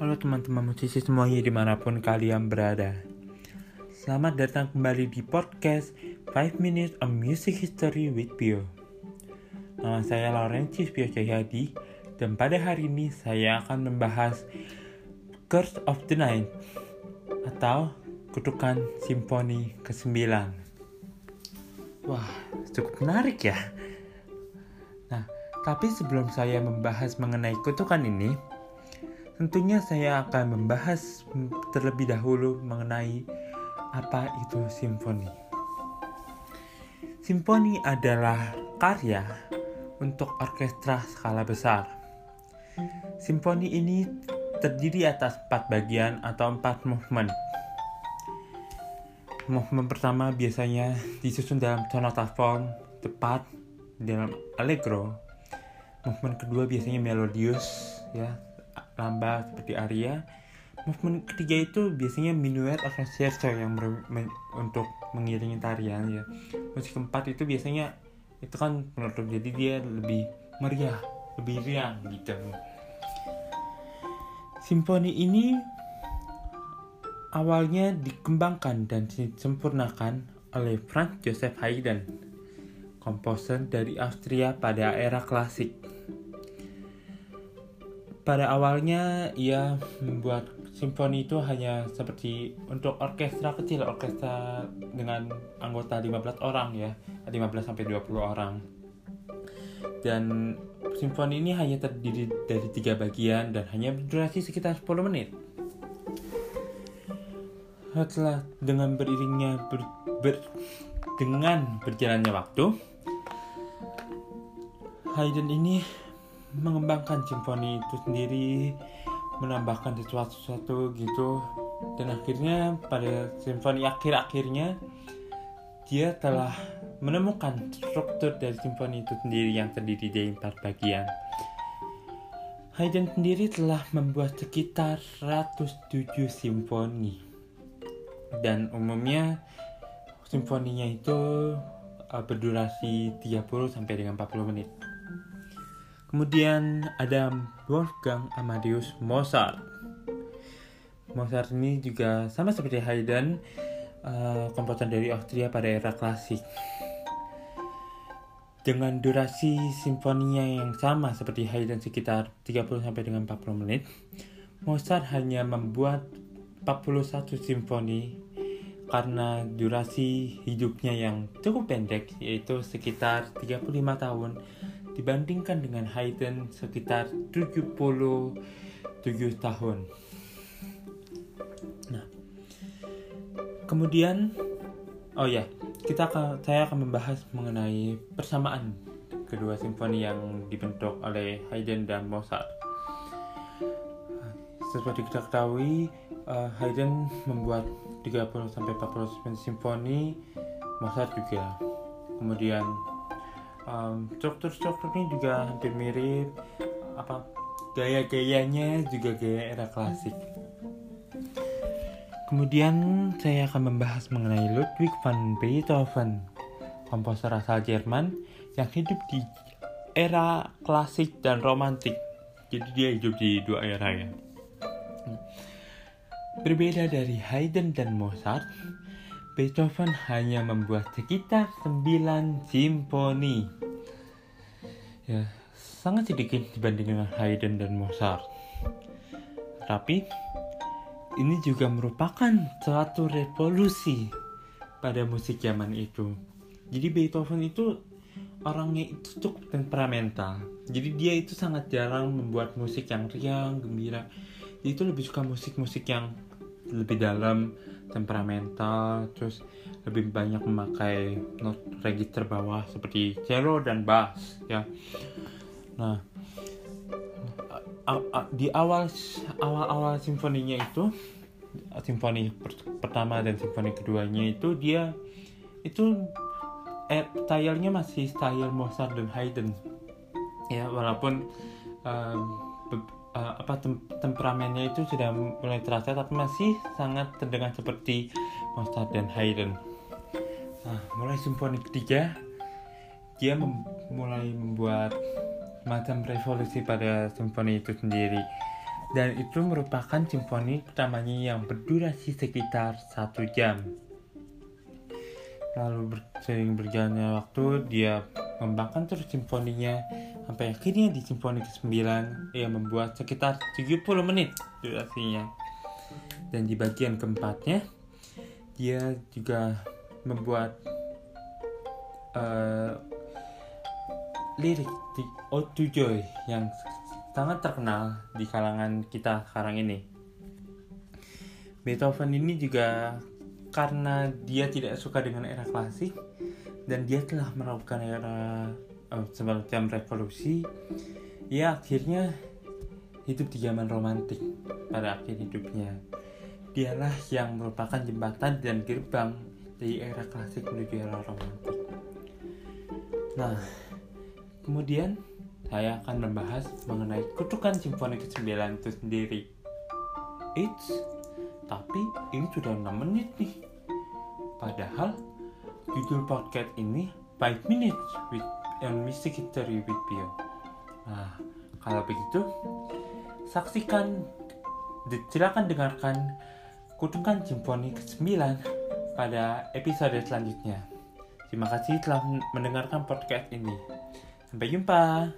Halo teman-teman musisi semuanya di mana pun kalian berada. Selamat datang kembali di podcast 5 Minutes of Music History with Pio Nama saya Laurentius Pio Cahyadi Dan pada hari ini saya akan membahas Curse of the Night Atau Kutukan Simfoni ke-9 Wah, cukup menarik ya. Nah, tapi sebelum saya membahas mengenai kutukan ini, tentunya saya akan membahas terlebih dahulu mengenai apa itu simfoni. Simfoni adalah karya untuk orkestra skala besar. Simfoni ini terdiri atas empat bagian atau empat movement. Movement pertama biasanya disusun dalam sonata form tepat dalam allegro movement kedua biasanya melodius ya lambat seperti aria movement ketiga itu biasanya minuet atau scherzo yang untuk mengiringi tarian ya musik keempat itu biasanya itu kan penutup jadi dia lebih meriah lebih riang gitu simfoni ini awalnya dikembangkan dan disempurnakan oleh Franz Joseph Haydn komposer dari Austria pada era klasik. Pada awalnya ia membuat simfoni itu hanya seperti untuk orkestra kecil, orkestra dengan anggota 15 orang ya, 15 sampai 20 orang. Dan simfoni ini hanya terdiri dari tiga bagian dan hanya berdurasi sekitar 10 menit. Setelah dengan beriringnya ber, ber, dengan berjalannya waktu, Haydn ini mengembangkan simfoni itu sendiri, menambahkan sesuatu-sesuatu gitu, dan akhirnya pada simfoni akhir-akhirnya dia telah menemukan struktur dari simfoni itu sendiri yang terdiri dari empat bagian. Haydn sendiri telah membuat sekitar 107 simfoni dan umumnya simfoninya itu uh, berdurasi 30 sampai dengan 40 menit. Kemudian ada Wolfgang Amadeus Mozart. Mozart ini juga sama seperti Haydn, uh, komposer dari Austria pada era klasik. Dengan durasi simfoninya yang sama seperti Haydn sekitar 30 sampai dengan 40 menit, Mozart hanya membuat 41 simfoni karena durasi hidupnya yang cukup pendek yaitu sekitar 35 tahun dibandingkan dengan Haydn sekitar 77 tahun. Nah, kemudian oh ya, kita akan saya akan membahas mengenai persamaan kedua simfoni yang dibentuk oleh Haydn dan Mozart. Seperti kita ketahui, uh, Haydn membuat 30 sampai 40 simfoni, Mozart juga. Kemudian um, struktur-strukturnya juga hampir mirip. Apa gaya-gayanya juga gaya era klasik. Kemudian saya akan membahas mengenai Ludwig van Beethoven komposer asal Jerman yang hidup di era klasik dan romantik. Jadi dia hidup di dua era ya. Berbeda dari Haydn dan Mozart Beethoven hanya membuat sekitar 9 simfoni. Ya, sangat sedikit dibanding dengan Haydn dan Mozart. Tapi ini juga merupakan suatu revolusi pada musik zaman itu. Jadi Beethoven itu orangnya itu cukup temperamental. Jadi dia itu sangat jarang membuat musik yang riang, gembira. Dia itu lebih suka musik-musik yang lebih dalam, temperamental terus lebih banyak memakai not register bawah seperti cello dan bass ya. Nah di awal awal awal simfoninya itu simfoni per pertama dan simfoni keduanya itu dia itu eh, stylenya masih style Mozart dan Haydn. Ya walaupun um, uh, apa tem temperamennya itu sudah mulai terasa tapi masih sangat terdengar seperti Mozart dan Haydn. Nah, mulai simfoni ketiga dia mem mulai membuat macam revolusi pada simfoni itu sendiri. dan itu merupakan simfoni pertamanya yang berdurasi sekitar satu jam. Lalu ber, sering berjalannya waktu, dia mengembangkan terus simfoninya sampai akhirnya di simfoni ke-9 ia membuat sekitar 70 menit durasinya. Dan di bagian keempatnya, dia juga membuat uh, lirik di Ode to Joy yang sangat terkenal di kalangan kita sekarang ini. Beethoven ini juga karena dia tidak suka dengan era klasik dan dia telah melakukan era oh, semacam revolusi, ya akhirnya hidup di zaman romantik pada akhir hidupnya. Dialah yang merupakan jembatan dan gerbang dari era klasik menuju era romantik. Nah, kemudian saya akan membahas mengenai kutukan simfoni ke-9 itu sendiri. Eits, tapi ini sudah 6 menit nih. Padahal judul podcast ini 5 minutes with on music history with Pio. Nah, kalau begitu saksikan silakan dengarkan kutukan simfoni ke-9 pada episode selanjutnya. Terima kasih telah mendengarkan podcast ini. Sampai jumpa.